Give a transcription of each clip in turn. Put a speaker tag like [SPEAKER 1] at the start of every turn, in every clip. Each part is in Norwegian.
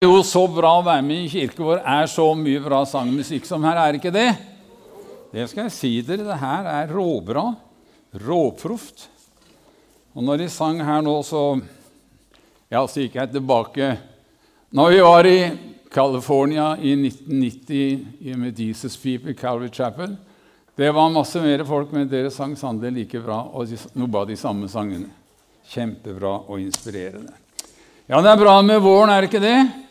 [SPEAKER 1] Det er jo så bra å være med i kirke vår. er så mye bra sangmusikk som her, er ikke det? Det skal jeg si dere, det her er råbra. Råproft. Og når de sang her nå, så Ja, så gikk jeg tilbake Når vi var i California i 1990 med Jesus People, Calvary Chapel Det var masse mer folk, men dere sang sannelig like bra, og noe av de samme sangene. Kjempebra og inspirerende. Ja, det er bra med våren, er det ikke det?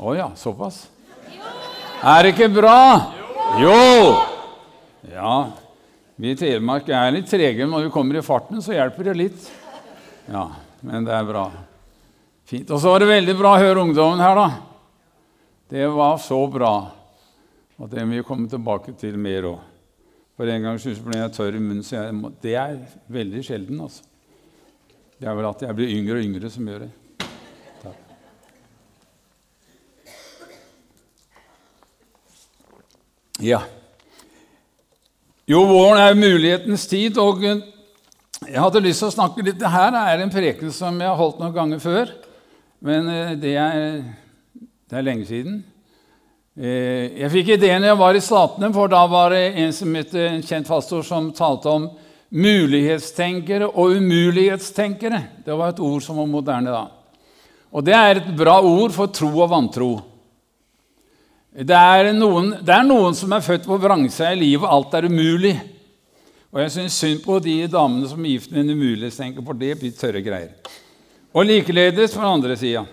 [SPEAKER 1] Å oh, ja, såpass? Er det ikke bra? Jo! Ja, vi i Telemark er litt trege. Når vi kommer i farten, så hjelper det litt. Ja, men det er bra. Fint. Og så var det veldig bra å høre ungdommen her, da. Det var så bra. Og det må vi komme tilbake til mer òg. For en gang ble jeg tørr i munnen, så jeg det er veldig sjelden. altså. Det er vel at jeg blir yngre og yngre som gjør det. Ja. Jo, våren er mulighetens tid, og jeg hadde lyst til å snakke litt Det her er en preken som jeg har holdt noen ganger før, men eh, det er, det er lenge siden. Eh, jeg fikk ideen da jeg var i Statene, for da var det en som het en kjent pastor som talte om mulighetstenkere og umulighetstenkere. Det var et ord som var moderne da. Og det er et bra ord for tro og vantro. Det er noen, det er noen som er født på vrangsida i livet. Alt er umulig. Og jeg syns synd på de damene som er gift med en umulighetstenker, for det blir tørre greier. Og likeledes den andre sida.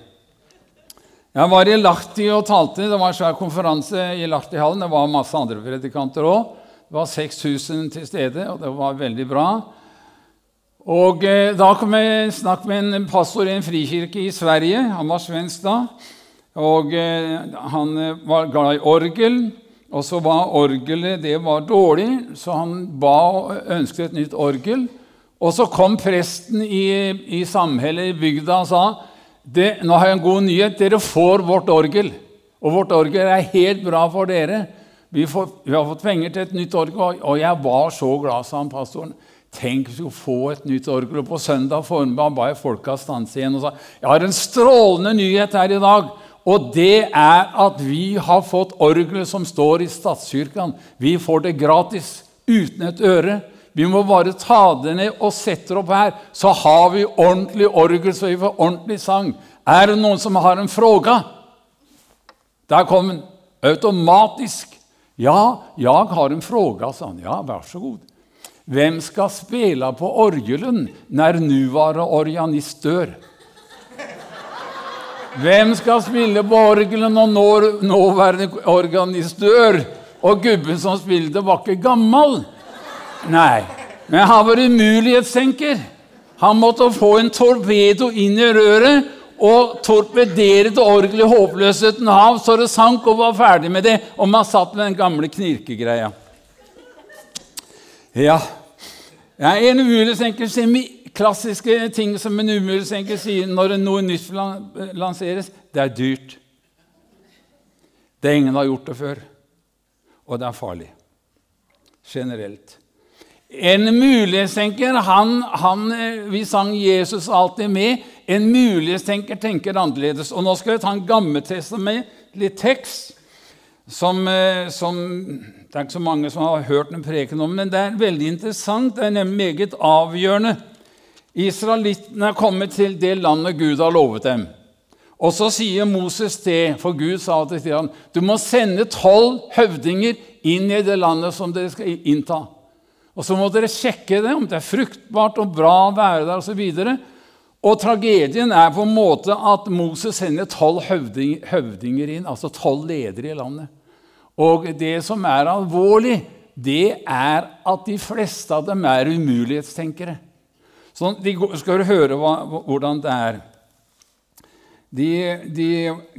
[SPEAKER 1] Jeg var i Lahti og talte. Det var en svær konferanse i Lahti-hallen. Det var masse andre predikanter òg. Det var 6000 til stede, og det var veldig bra. Og eh, Da kom jeg snakk med en pastor i en frikirke i Sverige. Han var svensk da. Og eh, Han eh, var glad i orgel. Og så var orgelet det var dårlig, så han ba og ønsket et nytt orgel. Og så kom presten i, i samhellet i bygda og sa det, nå har jeg en god nyhet. Dere får vårt orgel. Og vårt orgel er helt bra for dere. Vi, får, vi har fått penger til et nytt orgel, og jeg var så glad, sa han pastoren. Tenk hvis vi skulle få et nytt orgel. Og på søndag formiddag ba jeg folka stanse igjen og sa jeg har en strålende nyhet her i dag. Og det er at vi har fått orgelet som står i statskirken. Vi får det gratis, uten et øre. Vi må bare ta det ned og sette det opp her, så har vi ordentlig orgel, så vi får ordentlig sang. Er det noen som har en fråga? Der kom den. Automatisk. Ja, jeg har en fråga, sa han. Ja, vær så god. Hvem skal spille på orgelen når nåværende organist dør? Hvem skal spille på orgelen når nåværende organist dør? Og gubben som spilte, var ikke gammel. Nei. Men han var umulighetstenker. Han måtte få en torpedo inn i røret og torpedere det orgelet i håpløsheten av, så det sank og var ferdig med det. Og man satt med den gamle knirkegreia. Ja. ja en umulighetstenker sier klassiske ting som en umulighetstenker sier når noe nytt lanseres. Det er dyrt. Det ingen har gjort det før. Og det er farlig. Generelt. En mulighetstenker han, han, Vi sang Jesus alltid med. En mulighetstenker tenker annerledes. Og Nå skal vi ta en gammeltestamentlig tekst som, eh, som, Det er ikke så mange som har hørt den preken om, men det er veldig interessant. Det er nemlig meget avgjørende. Israelittene er kommet til det landet Gud har lovet dem. Og så sier Moses det, for Gud sa til ham du må sende tolv høvdinger inn i det landet som dere skal innta. Og så må dere sjekke det, om det er fruktbart og bra å være der osv. Og, og tragedien er på en måte at Moses sender tolv høvding, høvdinger inn, altså tolv ledere i landet. Og det som er alvorlig, det er at de fleste av dem er umulighetstenkere. Sånn, de skal høre hva, hvordan det er. De, de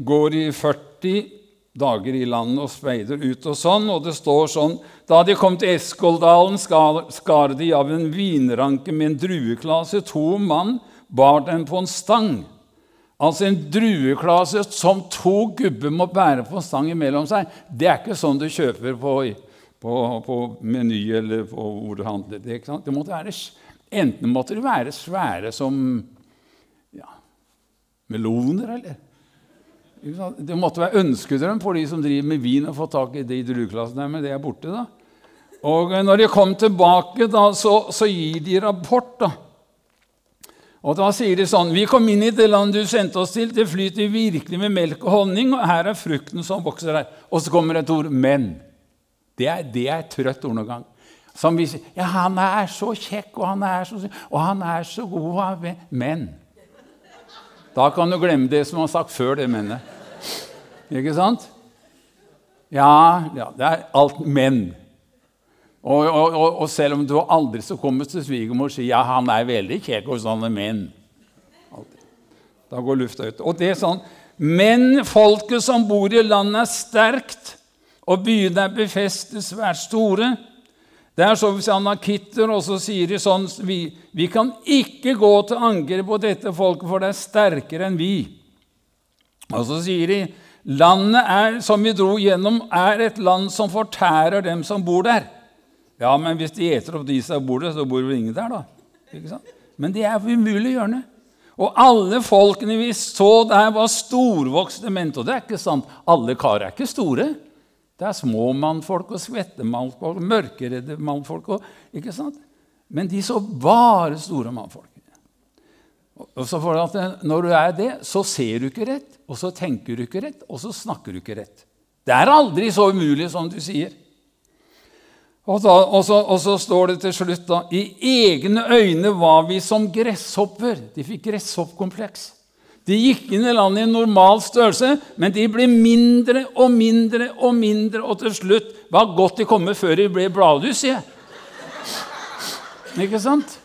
[SPEAKER 1] går i 40 dager i landet og speider ut og sånn, og det står sånn Da de kom til Eskoldalen, skar de av en vinranke med en drueklase. To mann bar den på en stang. Altså en drueklase som to gubber må bære på en stang imellom seg. Det er ikke sånn du kjøper på, på, på Meny eller på hvor du handler. Det, ikke sant? det måtte være, enten måtte de være svære som ja, meloner, eller Det måtte være ønskedrøm for de som driver med vin, å få tak i de drueklassene, men det er borte. da. Og når de kom tilbake, da, så, så gir de rapport. da. Og Da sier de sånn Vi kom inn i det landet du sendte oss til. Det flyter virkelig med melk og honning, og her er frukten som vokser her. Og så kommer et ord 'men'. Det er, det er et trøtt gang. Som vi sier Ja, han er så kjekk, og han er så, og han er så god, men Da kan du glemme det som han sagt før det mennet. Ikke sant? Ja, ja det er alt men. Og, og, og, og, selv om du aldri så kommer til svigermor og sier ja, han er veldig kjekk hos sånne menn Da går lufta ut. Og det er sånn Men folket som bor i landet, er sterkt, og byene er befestet svært store. Det er så hvis anakitter, og så sier de sånn vi, vi kan ikke gå til angrep på dette folket, for det er sterkere enn vi. Og så sier de landet er, som vi dro gjennom, er et land som fortærer dem som bor der. Ja, men hvis de eter opp de som bor der, så bor vel ingen der, da. Men det er umulig å gjøre det. Og alle folkene vi så der, var storvokste menn. Og det er ikke sant. Alle karer er ikke store. Det er små mannfolk og svette mannfolk, mørkeredde mannfolk. Og, ikke sant? Men de så bare store mannfolk. Og så får du at Når du er det, så ser du ikke rett, og så tenker du ikke rett, og så snakker du ikke rett. Det er aldri så umulig som du sier. Og, da, og, så, og, så, står det til slutt da I egne øyne var vi som gresshopper. De fikk gresshoppkompleks. De gikk inn i landet i normal størrelse, men de ble mindre og mindre og mindre, og til slutt var godt de kom før de ble bladlus, sier jeg. Ikke sant?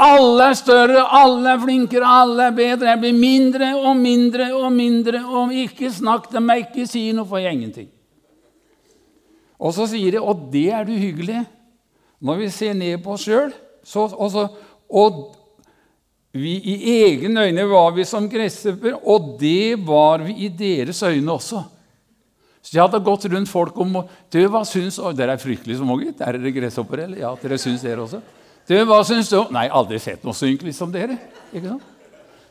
[SPEAKER 1] Alle er større, alle er flinkere, alle er bedre. Jeg blir mindre og mindre og mindre. Og ikke snakk til meg, ikke si noe, for jeg ingenting. Og så sier de og det er det uhyggelige. Når vi ser ned på oss sjøl Og vi i egne øyne var vi som gresshopper, og det var vi i deres øyne også. Så jeg hadde gått rundt folk om du, hva syns, og Dere er fryktelig små, gitt. Er dere gresshopper, eller? Ja, dere syns dere også. Du, hva syns du? Nei, aldri sett noe så ynkelig som dere. Ikke sant?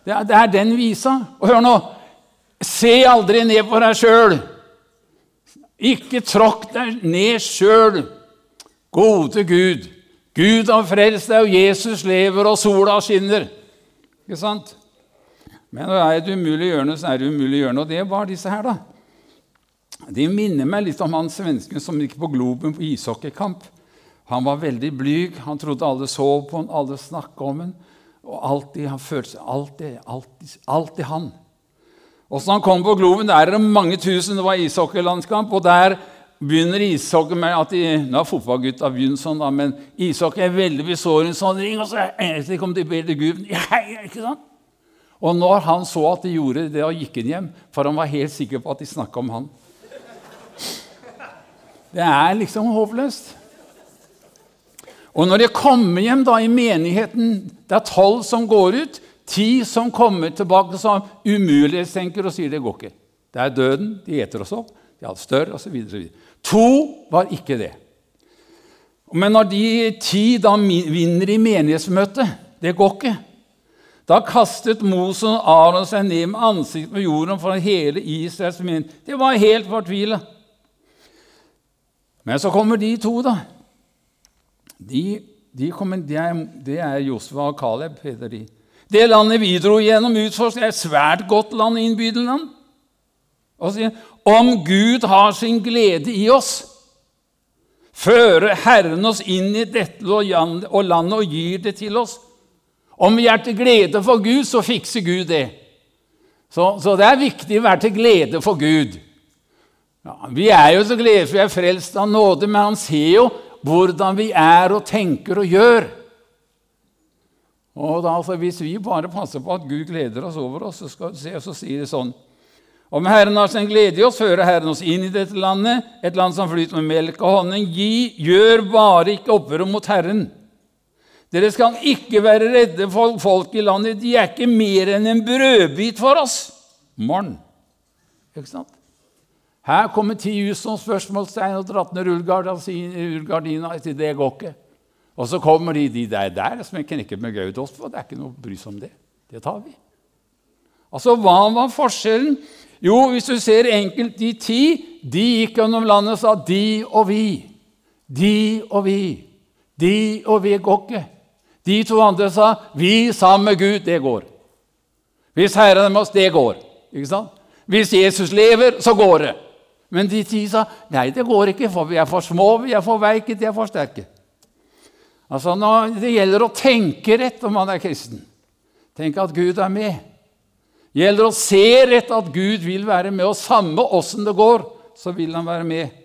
[SPEAKER 1] Det er, det er den visa. Og hør nå! Se aldri ned på deg sjøl. Ikke tråkk deg ned sjøl. Gode Gud. Gud har frelst deg, og Jesus lever, og sola skinner. Ikke sant? Men det er et umulig hjørne, så er det umulig hjørne. Og det var disse her, da. De minner meg litt om han svensken som gikk på Globen på ishockeykamp. Han var veldig blyg. Han trodde alle så på han, alle snakka om han. Og alltid han følte seg alltid, alltid, alltid han. Så han kom på Globen, der er det mange tusen. Det var ishockeylandskamp. Og der begynner ishockey med at de, Nå har fotballgutta begynt sånn, da, men ishockey er veldig besåret sånn ring, og så endelig kom de til Gud. Ja, ikke sant? Og når han så at de gjorde det, og gikk inn hjem, for han var helt sikker på at de snakka om han Det er liksom håpløst. Og når de kommer hjem da i menigheten, det er tolv som går ut Ti som kommer tilbake som umulighetstenker og sier det går ikke. Det er døden. De eter oss opp. De alt større, osv. To var ikke det. Men når de ti da vinner i menighetsmøtet Det går ikke. Da kastet Moses og Aron seg ned med ansiktet på jorden for hele Israels menighet. Det var helt fortvila. Men så kommer de to, da. De, de kommer, det, er, det er Josfa og Caleb, heter de. Det landet vi dro gjennom, utforske, er et svært godt land, innbydende land. Og om Gud har sin glede i oss, fører Herren oss inn i dette og landet og gir det til oss. Om vi er til glede for Gud, så fikser Gud det. Så, så det er viktig å være til glede for Gud. Ja, vi er jo til glede for vi er frelst av nåde, men han ser jo hvordan vi er og tenker og gjør. Og da, altså, Hvis vi bare passer på at Gud gleder oss over oss, så, skal, så sier det sånn Om Herren har sin glede i oss, fører Herren oss inn i dette landet, et land som flyter med melk og honning. Gi, gjør bare ikke opprør mot Herren. Dere skal ikke være redde for folk i landet. De er ikke mer enn en brødbit for oss. Morgen. Ikke sant? Her kommer ti som spørsmålstegn og dratne rullegardina. Det går ikke. Og så kommer de, de der, der som er knekket med Gaudos for. Det er ikke noe å bry seg om det. Det tar vi. Altså, hva var forskjellen? Jo, hvis du ser enkelt, de ti de gikk gjennom landet og sa 'de og vi'. De og vi. De og vi går ikke. De to andre sa 'vi sammen med Gud'. Det går. Hvis Herren er med oss, det går. Ikke sant? Hvis Jesus lever, så går det. Men de ti sa nei, det går ikke, for vi er for små, vi er for veike, de er for sterke. Altså, Det gjelder å tenke rett om man er kristen. Tenk at Gud er med. Gjelder å se rett at Gud vil være med, og samme åssen det går, så vil han være med.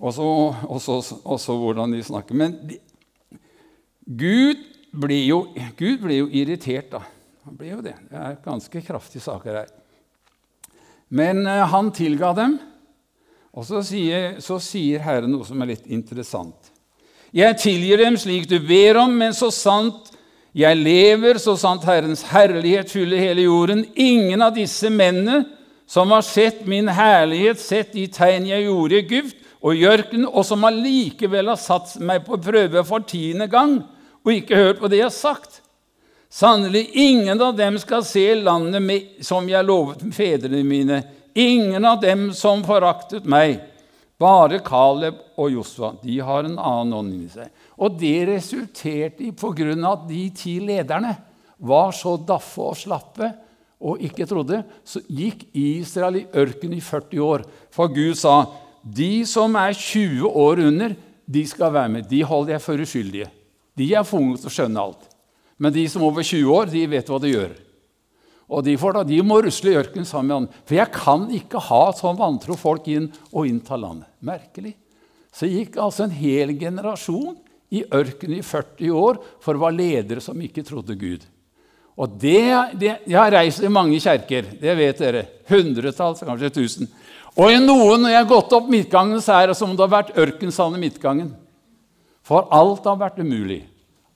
[SPEAKER 1] Og så hvordan de snakker. Men de, Gud blir jo, Gud blir jo irritert, da. Han blir jo det. Det er ganske kraftige saker her. Men uh, han tilga dem, og så sier, så sier Herren noe som er litt interessant. Jeg tilgir dem slik du ber om, men så sant jeg lever, så sant Herrens herlighet fyller hele jorden. Ingen av disse mennene som har sett min herlighet, sett de tegn jeg gjorde i Egypt og i ørkenen, og som allikevel har satt meg på prøve for tiende gang og ikke hørt på det jeg har sagt. Sannelig, ingen av dem skal se landet med, som jeg lovet fedrene mine. Ingen av dem som foraktet meg. Bare Caleb og Josva de har en annen ånd inni seg. Og det resulterte i, pga. at de ti lederne var så daffe og slappe og ikke trodde, så gikk Israel i ørkenen i 40 år. For Gud sa de som er 20 år under, de skal være med. De holder jeg for uskyldige. De er for til å skjønne alt. Men de som er over 20 år, de vet hva de gjør. Og de, får da, de må rusle i ørkenen sammen med han. For jeg kan ikke ha sånn vantro folk inn og innta landet. Merkelig. Så gikk altså en hel generasjon i ørkenen i 40 år for å være ledere som ikke trodde Gud. Og det, det, Jeg har reist i mange kjerker, det vet dere. Hundretalls, kanskje tusen. Og i noen, når jeg har gått opp midtgangen, så er det som om det har vært ørkensand i midtgangen. For alt har vært umulig.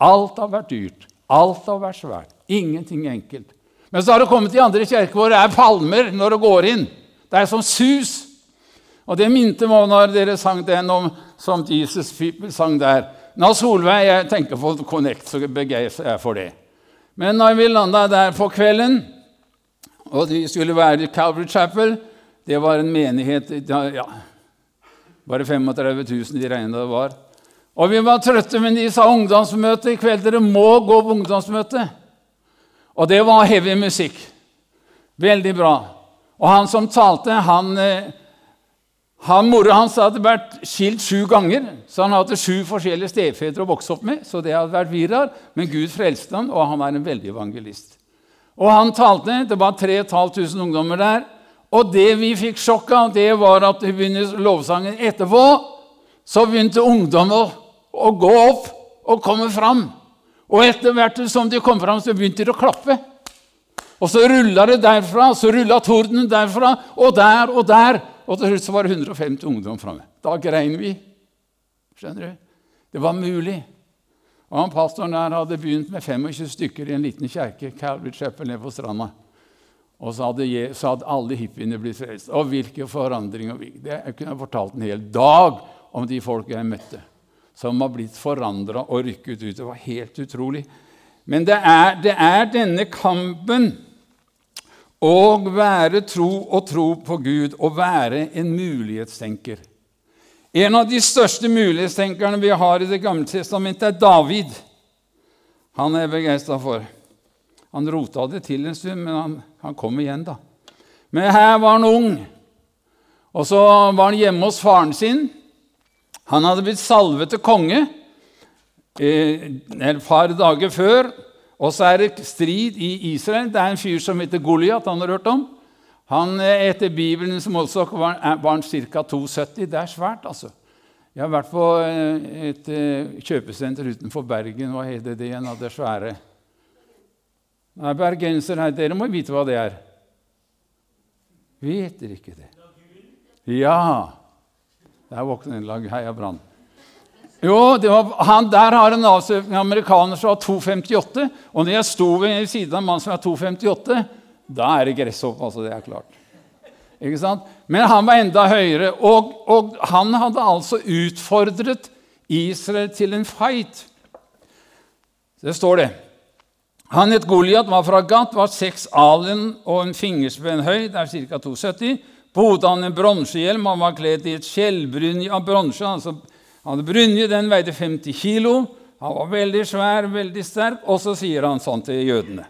[SPEAKER 1] Alt har vært dyrt. Alt har vært svært. Ingenting enkelt. Men så har det kommet til andre kirker hvor det er palmer når du går inn. Det er som sus. Og det minte meg når dere sang den om, som Jesus sang der. Nå Solveig, Jeg tenker på Connect, så begeistret jeg for det. Men når vi landa der på kvelden, og de skulle være i Calvary Chapel Det var en menighet ja, Bare 35 000 de regnet det var. Og vi var trøtte, men de sa ungdomsmøte i kveld. Dere må gå på ungdomsmøte. Og det var heavy musikk. Veldig bra. Og han som talte, han, eh, han Mora hans hadde vært skilt sju ganger, så han hadde sju forskjellige stefedre å vokse opp med. så det hadde vært virar, Men Gud frelste han, og han er en veldig evangelist. Og han talte, Det var 3500 ungdommer der. Og det vi fikk sjokk av, det var at under lovsangen etterpå. Så begynte ungdom å, å gå opp og komme fram. Og etter hvert som de kom fram, så begynte de å klappe. Og så rulla det derfra, så rulla tordenen derfra, og der og der. Og til slutt så var det 150 ungdom framme. Da grein vi. Skjønner du? Det var mulig. Og han Pastoren der hadde begynt med 25 stykker i en liten kjerke Calvary Chapel nede på stranda. Og så hadde, så hadde alle hippiene blitt frelst. Og hvilke forandringer det, Jeg kunne fortalt en hel dag om de folk jeg møtte som har blitt forandra og rykket ut. Det var helt utrolig. Men det er, det er denne kampen å være tro og tro på Gud og være en mulighetstenker. En av de største mulighetstenkerne vi har i Det gamle testamentet, er David. Han er jeg begeistra for. Han rota det til en stund, men han, han kom igjen, da. Men her var han ung. Og så var han hjemme hos faren sin. Han hadde blitt salvet til konge eh, et par dager før. Og så er det strid i Israel. Det er en fyr som heter Goliat. Han har hørt om. Han, eh, Etter Bibelens målestokk var, var han ca. 2,70. Det er svært, altså. Jeg har vært på eh, et kjøpesenter utenfor Bergen. Hva heter det igjen? Det svære Nei, Bergenser her, dere må vite hva det er. Vet dere ikke det? Ja. Der våkner en lag Heia Brann. Jo, var, han, Der har en avsøkning amerikaner som var 2,58. Og når jeg sto ved siden av en mann som var 2,58, da er det gresshopp. altså, det er klart. Ikke sant? Men han var enda høyere, og, og han hadde altså utfordret Israel til en fight. Det står det. Han het Goliat, var fra Gat, var seks alen og en fingerspenn høy, det er ca. 2,70. På hodet han en bronsehjelm, han var kledd i et skjellbrynje av bronse. Altså, han hadde brynje, den veide 50 kilo. Han var veldig svær, veldig sterk. Og så sier han sånn til jødene.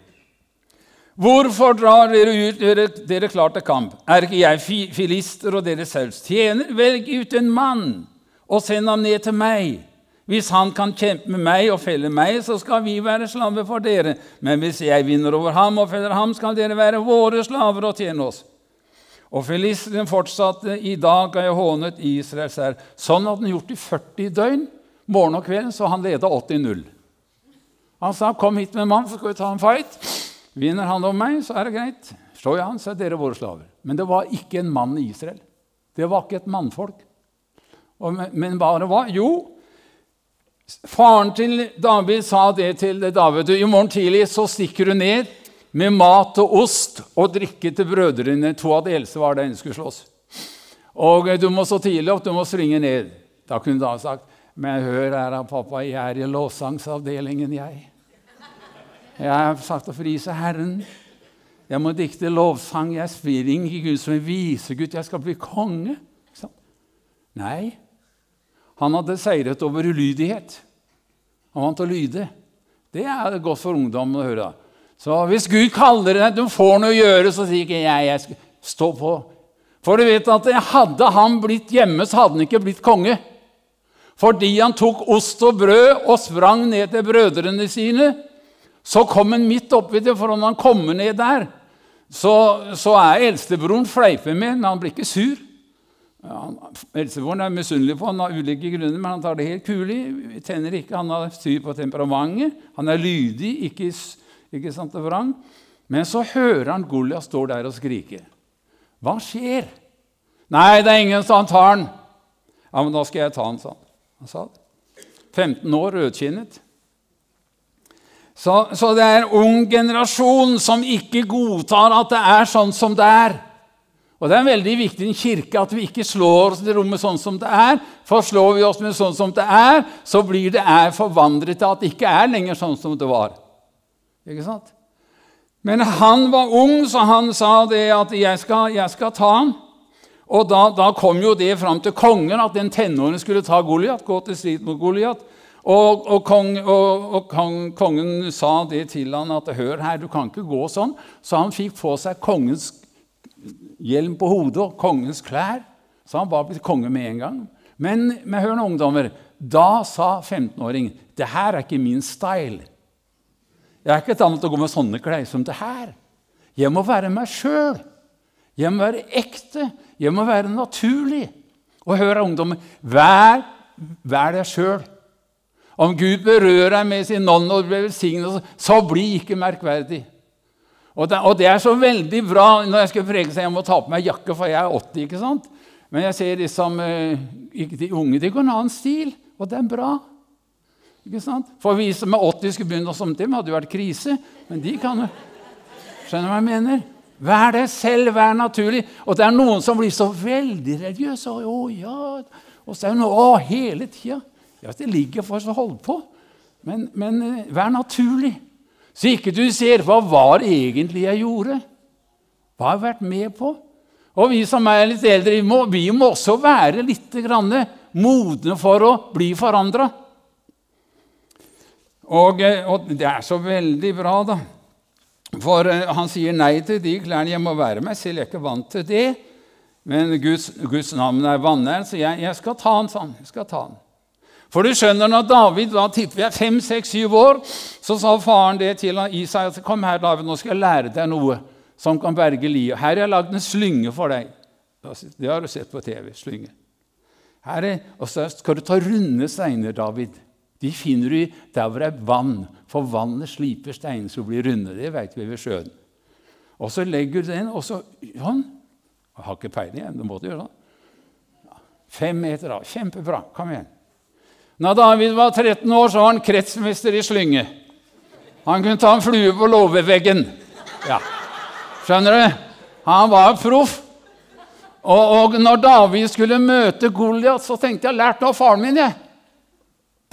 [SPEAKER 1] Hvorfor drar dere ut dere, dere klar til kamp? Er ikke jeg filister og dere selv tjener? Velg ut en mann og send ham ned til meg. Hvis han kan kjempe med meg og felle meg, så skal vi være slaver for dere. Men hvis jeg vinner over ham og feller ham, skal dere være våre slaver og tjene oss. Og filisteren fortsatte. I dag har jeg hånet Israels herre. Sånn hadde han gjort i 40 døgn, morgen og kveld, så han leda 80-0. Han sa, 'Kom hit med en mann, så skal vi ta en fight'. Vinner han over meg, så er det greit. Slår jeg han, så er dere våre slaver. Men det var ikke en mann i Israel. Det var ikke et mannfolk. men bare hva? Jo, faren til David sa det til David. I morgen tidlig så stikker du ned med mat og ost og drikke til brødrene. To av de eldste var der inne skulle slåss. Og du må så tidlig opp, du må springe ned. Da kunne han ha sagt Men hør her, pappa, jeg er i lovsangsavdelingen, jeg. Jeg har sagt å frise Herren. Jeg må dikte lovsang. Jeg springer ikke Gud som en visegutt. Jeg skal bli konge. Nei. Han hadde seiret over ulydighet. Han vant å lyde. Det er godt for ungdommen å høre. Så hvis Gud kaller deg, du får noe å gjøre, så sier ikke jeg jeg skal stå på. For du vet at hadde han blitt hjemme, så hadde han ikke blitt konge. Fordi han tok ost og brød og sprang ned til brødrene sine så kom han midt oppi det, for om han kommer ned der, så, så er eldstebroren fleiper med, men han blir ikke sur. Ja, eldstebroren er misunnelig på han av ulike grunner, men han tar det helt kulig. Tenner ikke, Han har styr på temperamentet. Han er lydig, ikke, ikke sant og vrang. Men så hører han Goliat står der og skrike. Hva skjer? Nei, det er ingen som tar han. Ja, men da skal jeg ta han, sa han. Han sa det. 15 år, rødkinnet. Så, så, det er en ung generasjon som ikke godtar at det er sånn som det er. Og Det er veldig viktig i en kirke at vi ikke slår oss i rommet sånn som det er. For slår vi oss med sånn som det er, så blir det er forvandret til at det ikke er lenger sånn som det var. Ikke sant? Men han var ung, så han sa det at 'jeg skal, jeg skal ta han'. Og da, da, kom jo det fram til kongen at den tenåringen skulle ta Goliat, gå til strid mot Goliat. Og, og, kong, og, og kong, kongen sa det til han at 'hør her, du kan ikke gå sånn'. Så han fikk på seg kongens hjelm på hodet og kongens klær. Så han var blitt konge med en gang. Men, men hør nå, ungdommer. Da sa 15-åringen 'Det her er ikke min style'. Jeg er ikke et annet å gå med sånne klær som det her. Jeg må være meg sjøl. Jeg må være ekte. Jeg må være naturlig. Og hør, ungdommer, vær, vær deg sjøl. Om Gud berører deg med sin ånd og blir velsignet, så bli ikke merkverdig. Og det, og det, er så veldig bra når jeg skal preke seg, jeg må ta på meg jakke, for jeg er 80. ikke sant? Men jeg ser liksom, ikke de unge de går en annen stil, og det er bra. Ikke sant? For vi som er 80 skulle begynne som dem, hadde jo vært krise. Men de kan jo Skjønner du hva jeg mener? Vær deg selv, vær naturlig. Og det er noen som blir så veldig religiøse. Å, ja. Og så er det noe å, hele tida. Ja, det ligger for oss å holde på. Men, men eh, vær naturlig. Så ikke du ser hva var egentlig jeg gjorde. Hva har jeg vært med på? Og vi som er litt eldre, vi må, vi må også være litt modne for å bli forandra. Og, eh, og, det er så veldig bra, da. For uh, han sier nei til de klærne. Jeg må være meg selv, jeg er ikke vant til det. Men Guds, Guds navn er vanneren, så jeg, jeg, skal ta han sånn. Jeg skal ta han. For du skjønner, når David da tipper jeg, fem, seks, syv år, så sa faren det til Isai kom her, David, nå skal jeg lære deg noe som kan berge livet. Her har jeg lagd en slynge for deg. Det har du sett på TV. slynge. Her er, og så skal du ta runde steiner, David. De finner du der hvor det er vann, for vannet sliper steinene som blir runde. Det vet vi ved sjøen. Og så legger du den, og så sånn. Jeg har ikke peiling, du måtte gjøre det. Fem meter av. Kjempebra. Kom igjen. Når David var 13 år, så var han kretsmester i slynge. Han kunne ta en flue på låveveggen. Ja. Skjønner du? Han var proff. Og, og, når David skulle møte Goliat, så tenkte jeg lært av faren min. jeg.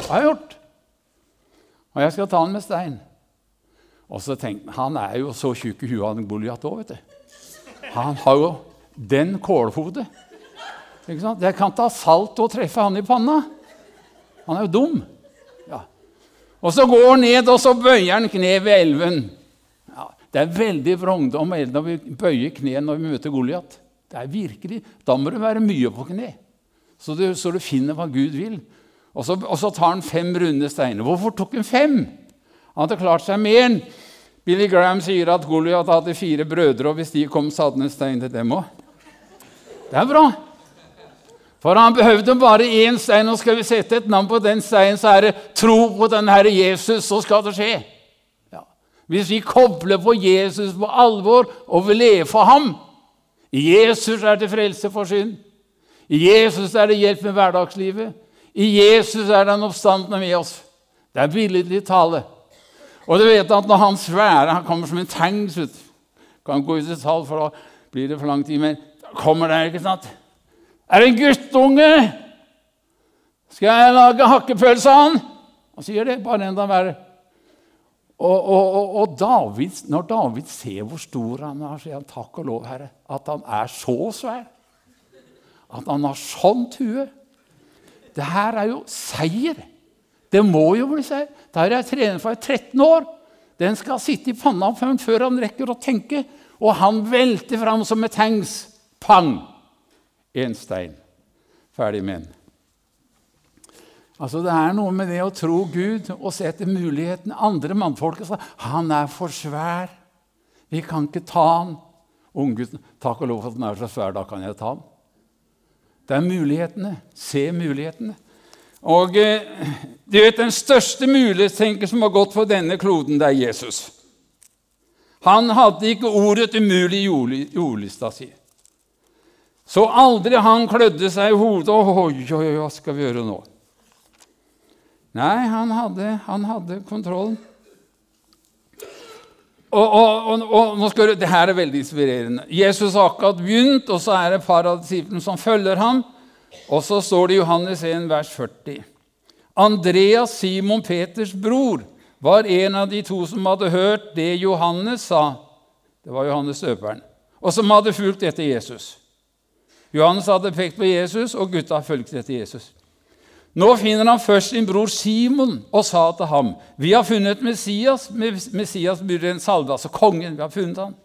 [SPEAKER 1] Det har jeg gjort. Og jeg skal ta han med stein. Og så tenkte han han er jo så tjukk i huet en Goliat òg, vet du. Han har jo den kålhodet. Ikke sant? Det kan ta salt og treffe han i panna. Han er jo dum. Ja. Og så går han ned, og så bøyer han kne ved elven. Ja, det er veldig vrangdom om når vi bøyer kne når vi møter Goliat. Da må du være mye på kne, så du, så du finner hva Gud vil. Og så, og så, tar han fem runde steiner. Hvorfor tok han fem? Han hadde klart seg med en. Billy Graham sier at Goliat hadde fire brødre, og hvis de kom, så hadde han en stein til dem òg. Det er bra. For han behøvde bare én stein, og skal vi sette et navn på den steinen, så er det tro på den Herre Jesus, så skal det skje. Ja. Hvis vi kobler på Jesus på alvor og vil leve for ham Jesus er det frelse for synd. I Jesus er det hjelp med hverdagslivet. I Jesus er den oppstandende med oss. Det er billedlig tale. Og du vet at når han svære Han kommer som en tanks. Kan gå ut i tall, for da blir det for lang tid. Men kommer der, ikke sant? Er det en guttunge? Skal jeg lage hakkepølse av han? Han sier det. Bare enda verre. Og, og, og, og David, når David ser hvor stor han er, sier han takk og lov, Herre, at han er så svær. At han har sånt hue. Det her er jo seier. Det må jo bli seier. Der har jeg trenet for 13 år. Den skal sitte i panna før han rekker å tenke. Og han velter fram som et tanks. Pang! Én stein. Ferdig med den. Altså, Det er noe med det å tro Gud og se etter muligheten. Andre mannfolket sa han er for svær. Vi kan ikke ta han. Unggutten takk og lov for at han er så svær, da kan jeg ta han. Det er mulighetene. Se mulighetene. Og eh, du vet, Den største mulighetstenker som har gått for denne kloden, det er Jesus. Han hadde ikke ordet 'umulig' i ordlista si. Så aldri han klødde seg i hodet. Oi, oi, oi, hva skal vi gjøre nå? Nei, han hadde, han hadde kontrollen. Og, og, og, og, det her er veldig inspirerende. Jesus har akkurat begynt, og så er det et av disiplene som følger ham. Og så står det i Johannes 1, vers 40. Andreas, Simon Peters bror, var en av de to som hadde hørt det Johannes sa. Det var Johannes døperen. Og som hadde fulgt etter Jesus. Johannes hadde pekt på Jesus, og gutta fulgte etter Jesus. Nå finner han først sin bror Simon og sa til ham, 'Vi har funnet Messias.' Messias blir en salve, altså kongen. vi har funnet han.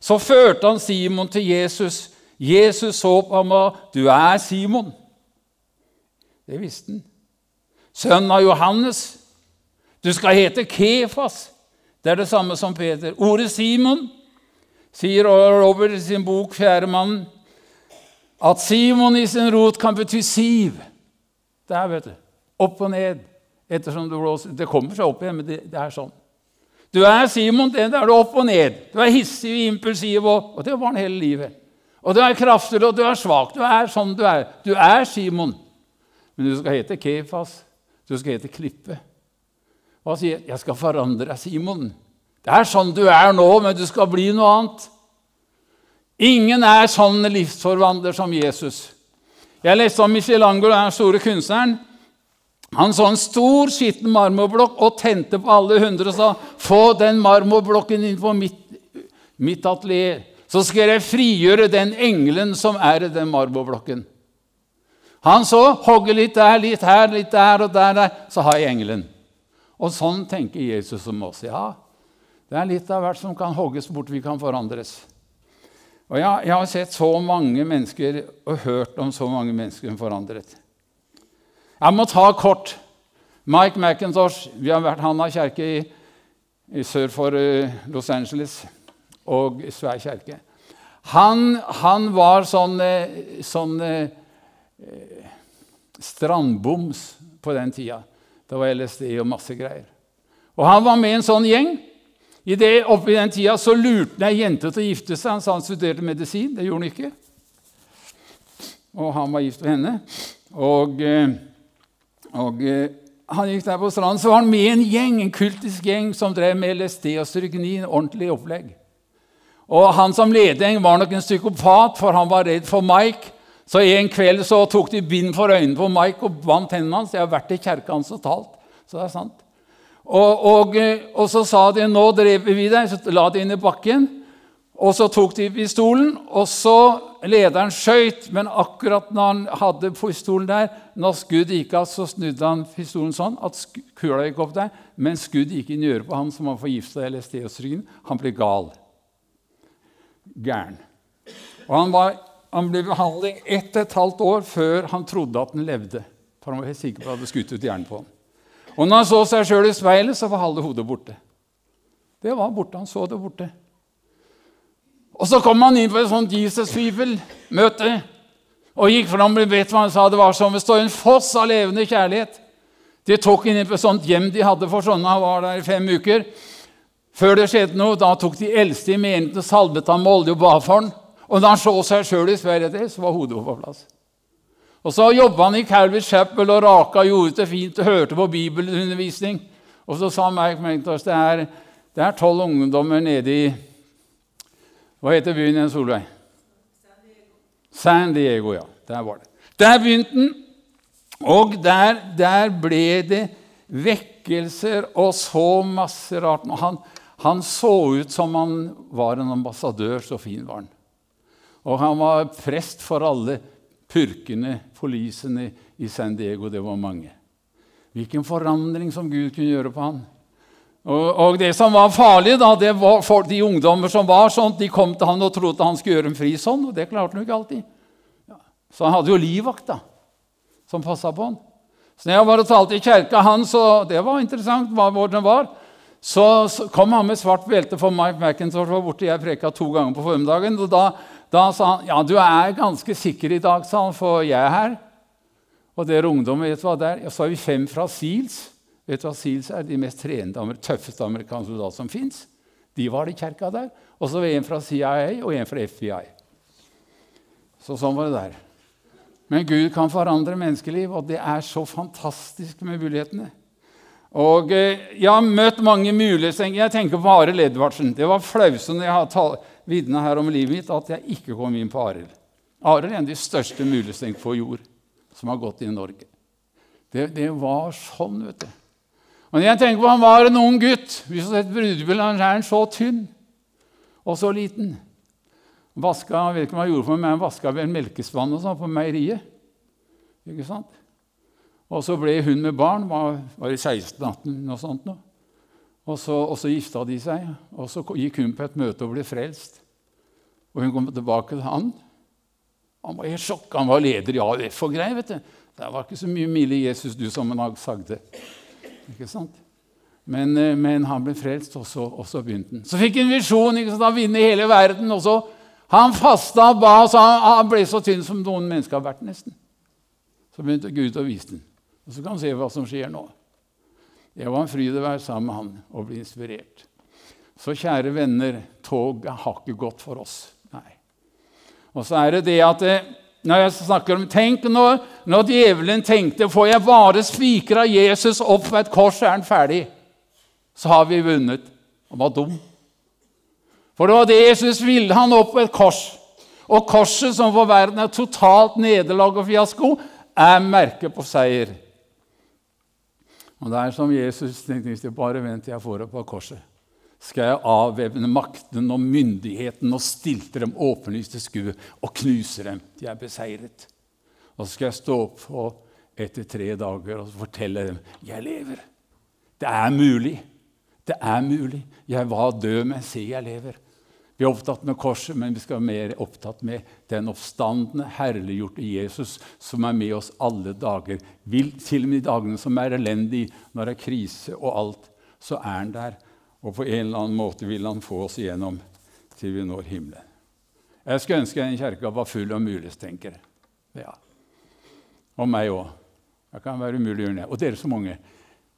[SPEAKER 1] Så førte han Simon til Jesus. Jesus så på ham og 'Du er Simon.' Det visste han. Sønnen av Johannes. Du skal hete Kefas. Det er det samme som Peter. Ordet Simon sier Robert i sin bok 'Fjerde mannen' at Simon i sin rot kan bety siv. Der, vet du. Opp og ned. Ettersom du blåser. Det kommer seg opp igjen, men det, det er sånn. Du er Simon, det er du opp og ned. Du er hissig og impulsiv, og, og det var han hele livet. Og du er kraftfull, og du er svak. Du er sånn du er. Du er Simon. Men du skal hete Kefas. Du skal hete Klippe. Hva sier 'Jeg skal forandre deg, Simon'? Det er sånn du er nå, men du skal bli noe annet. Ingen er sånn livsforvandler som Jesus. Jeg leste om Michelangelo, den store kunstneren. Han så en stor, skitten marmorblokk og tente på alle hundre og sa få den marmorblokken inn på mitt, mitt atelier. Så skal jeg frigjøre den engelen som er i den marmorblokken. Han så hogge litt der, litt her, litt der og der, der, så har jeg engelen. Og sånn tenker Jesus om oss. Ja, det er litt av hvert som kan hogges bort, vi kan forandres. Og jeg, jeg, har sett så mange mennesker og hørt om så mange mennesker som forandret. Jeg må ta kort. Mike McIntosh vi har vært, Han har kjerke i, i sør for uh, Los Angeles og svær kjerke. Han, han, var sånn, uh, sånn uh, strandboms på den tida. Det var LSD og masse greier. Og han var med i en sånn gjeng. I det, Oppi den tida så lurte han ei jente til å gifte seg. Han sa han studerte medisin. Det gjorde han ikke. Og han var gift med henne. Og, eh, og eh, han gikk der på stranden, så var han med en gjeng, en kultisk gjeng som drev med LSD og stryknin. Ordentlig opplegg. Og Han som ledet var nok en psykopat, for han var redd for Mike. Så En kveld så tok de bind for øynene på Mike og bandt hendene hans. Jeg har vært i kjerka hans og talt. Så det er sant. Og, og, eh, og, så sa de 'nå dreper vi deg', så la de inn i bakken. Og så tok de pistolen, og så lederen skøyt. Men akkurat når han hadde pistolen der, når skuddet gikk av, så snudde han pistolen sånn at kula gikk opp der. Men skuddet gikk inn i øret på han som var forgifta LSD hos ryggen. Han ble gal. Gæren. Og han, var, han ble behandling ett og et halvt år før han trodde at han levde. For han var helt sikker på at det hadde skutt ut hjernen på ham. Og når han så seg sjøl i speilet, så var halve hodet borte. Det var borte. Han så det borte. Og så kom han inn på et sånt Jesus People-møte og gikk fram vet hva han sa. Det var som det står en foss av levende kjærlighet. De tok inn på et sånt hjem de hadde for sånne. Han var der i fem uker. Før det skjedde noe, da tok de eldste i menigheten og salvet ham med olje og ba for ham. Og da han så seg sjøl i speilet, så var hodet på plass. Og så jobba han i Calvary Chapel og raka gjorde det fint og hørte på bibelundervisning. Og så sa Mark Mentos det er, det er tolv ungdommer nede i Hva heter byen igjen, Solveig? San Diego, ja. Der var det. Der begynte han, og der, der ble det vekkelser og så masse rart. Han, han så ut som han var en ambassadør, så fin var han. Og han var prest for alle purkene, polisene i San Diego. Det var mange. Hvilken forandring som Gud kunne gjøre på han. Og, og det som var farlig, da, det var for de ungdommer som var sånn, de kom til han og trodde han skulle gjøre en fri sånn, og det klarte han jo ikke alltid. Ja. Så han hadde jo livvakt da, som passa på han. Så når jeg var og talte i kjerka hans, og det var interessant hvor den var, så, så kom han med svart belte for Mike McIntosh var borte. Jeg preka to ganger på formiddagen. og da da sa han ja, du er ganske sikker i dag, sa han, for jeg er her. Og dere ungdommer, vet du hva det er? Så har vi fem fra SEALS. Vet du hva SEALS er? De mest trenede, tøffeste amerikanske soldater som fins. De var i kjerka der. Og så var en fra CIA og en fra FBI. Så sånn var det der. Men Gud kan forandre menneskeliv, og det er så fantastisk med mulighetene. Og eh, Jeg har møtt mange muligheter. Jeg tenker på Arild Edvardsen. Det var flausende jeg har vitna her om livet mitt at jeg ikke kom inn på Arild. Arild er en av de største mulighetene på jord som har gått i Norge. Det, det, var sånn, vet du. Og jeg tenker på Han var en ung gutt. Hvis du har sett brudebilen, han er så tynn og så liten. Vaska, jeg vet ikke hva han gjorde for meg, men han vaska vel melkespann og sånn på meieriet. Ikke sant? Og så ble hun med barn. Var, var i 16-18, noe sånt. Nå. Og så, og så, gifta de seg, og så gikk hun på et møte og ble frelst. Og hun kom tilbake til han. Han var helt sjokk. Han var leder i AUF og greier. vet du. Det var ikke så mye milde Jesus du som en dag sagde. Ikke sant? Men, eh, men, han ble frelst, og så, og så begynte han. Så fikk han en visjon ikke sant? å vinne hele verden. og så Han fasta og ba, så han, han, ble så tynn som noen mennesker har vært, nesten. Så begynte Gud å vise den. Og så kan han se hva som skjer nå. Det var en fryd å være sammen med han og bli inspirert. Så kjære venner, toget har ikke gått for oss. Nei. Og så er det det at eh, når jeg snakker om, Tenk når, når djevelen tenkte får jeg bare spikra Jesus opp på et kors, er han ferdig. Så har vi vunnet. Han var dum. For det var det Jesus ville. Han opp på et kors. Og korset, som for verden er totalt nederlag og fiasko, er merket på seier. Og det er som Jesus tenkte bare venter jeg får opp av korset, skal jeg avvæpne makten og myndigheten og stilte dem åpenlyst til skue og knuse dem. De er beseiret. Og så skal jeg stå opp etter tre dager og fortelle dem jeg lever. Det er mulig. Det er mulig. Jeg var død, men se, jeg lever. Vi er opptatt med korset, men vi skal være mer opptatt med den oppstandende, herliggjorte Jesus som er med oss alle dager. Vil, til og med de dagene som er elendige, når det er krise og alt, så er han der. Og på en eller annen måte vil han få oss igjennom til vi når himmelen. Jeg skulle ønske en kirke var full av mulighetstenkere. Ja. Og meg òg. Jeg kan være umulig det. Og dere så mange.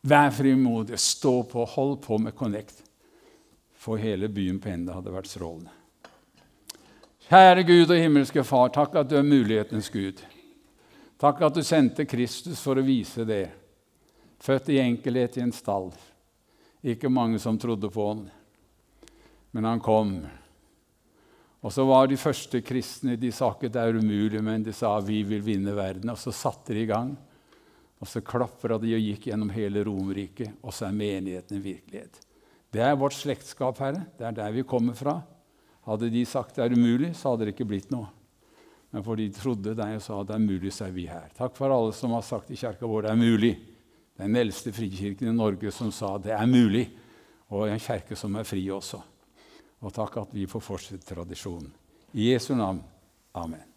[SPEAKER 1] Vær frimodige, stå på, hold på med Connect få hele byen på ende hadde vært strålende. Kjære Gud og himmelske Far, takk at du er mulighetens Gud. Takk at du sendte Kristus for å vise det. Født i enkelhet i en stall. Ikke mange som trodde på han, men han kom. Og så var de første kristne de sa ikke det er umulig, men de sa vi vil vinne verden. Og så satte de i gang. Og så klapra de og gikk gjennom hele Romerriket, og så er menigheten en virkelighet. Det er vårt slektskap, Herre. Det er der vi kommer fra. Hadde de sagt det er umulig, så hadde det ikke blitt noe. Men for de trodde deg og sa det er mulig, så er vi her. Takk for alle som har sagt i kirka vår det er mulig. Den eldste frikirken i Norge som sa det er mulig. Og en kirke som er fri også. Og takk at vi får fortsette tradisjonen. I Jesu navn. Amen.